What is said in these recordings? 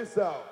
Peace.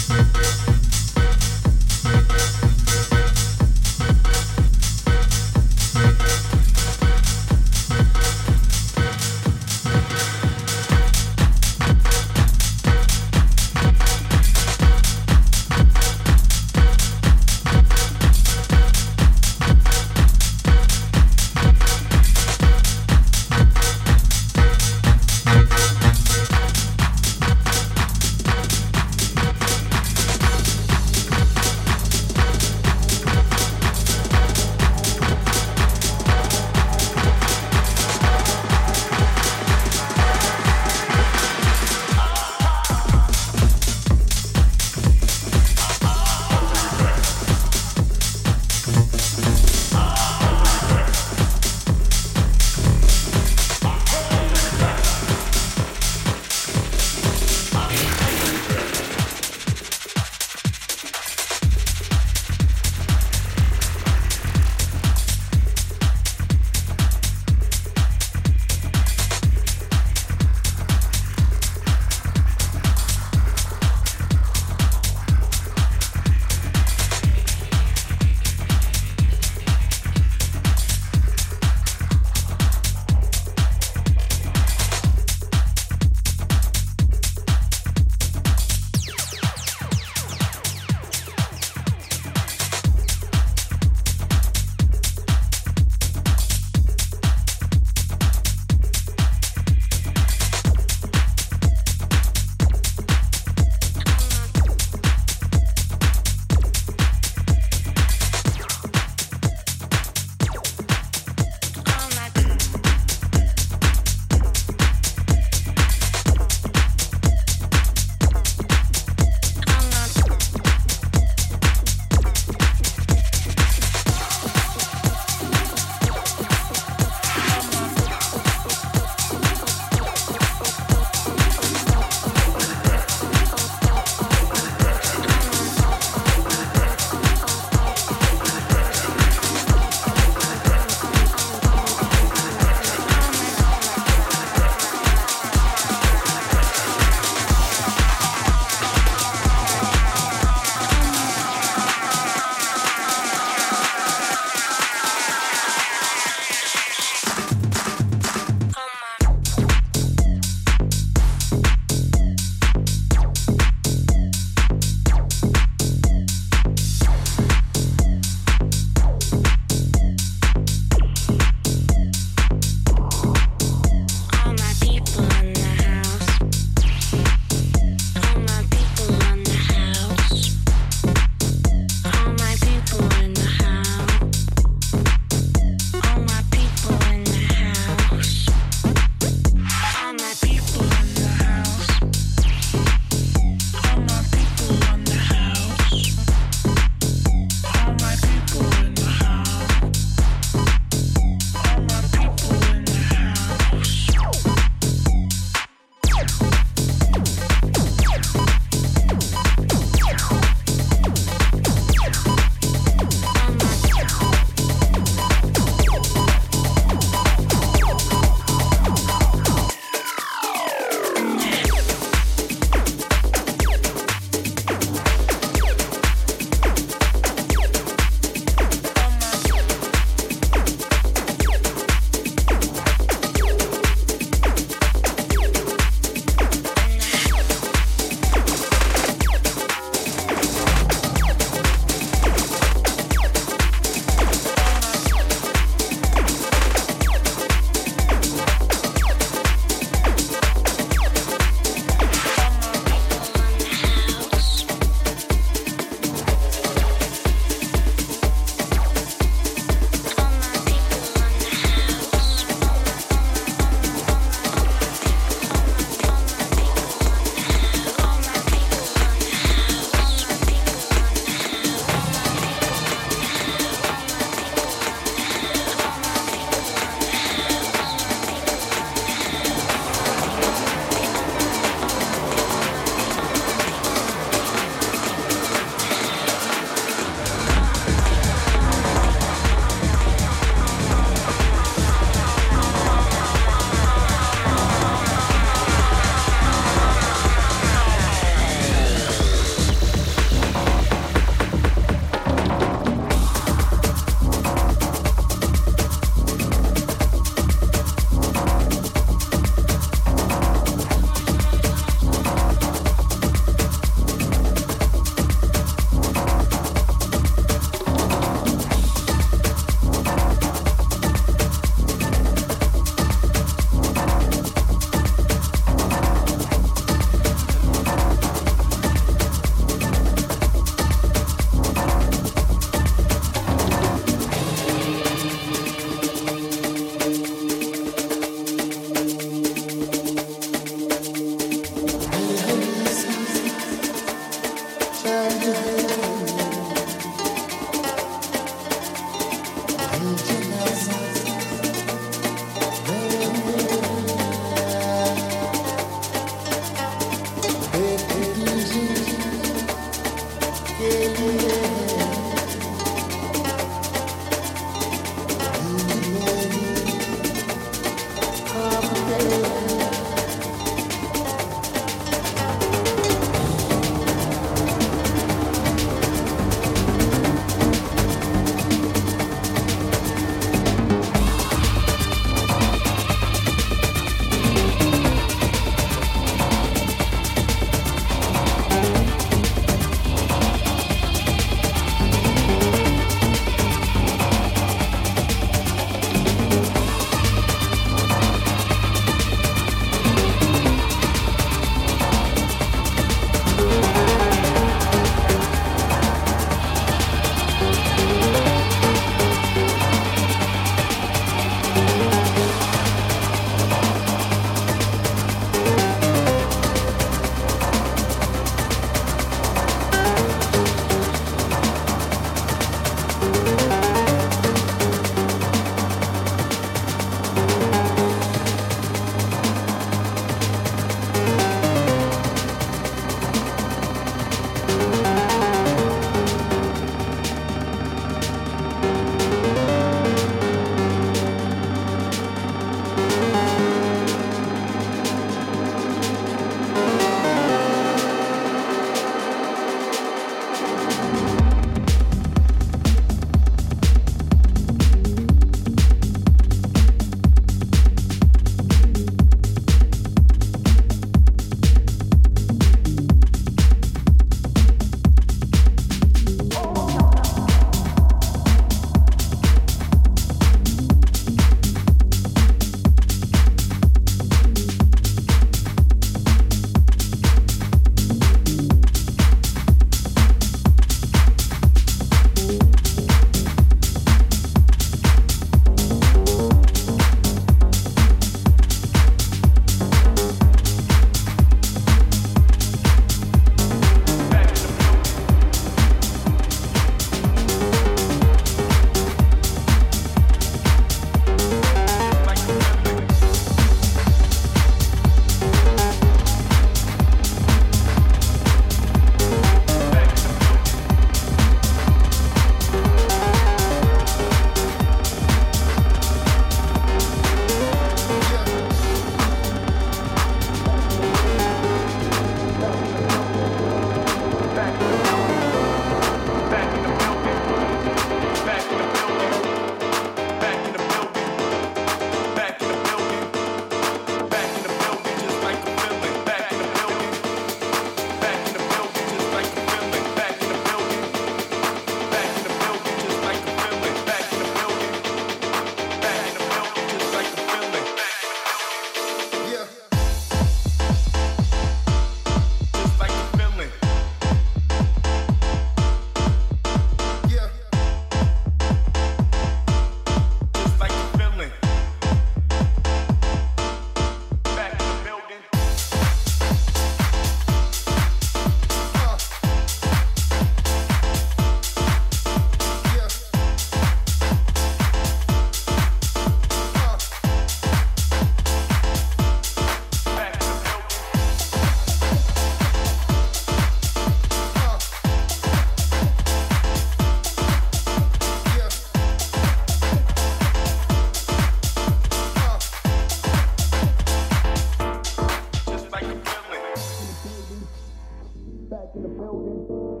o bispo. Né?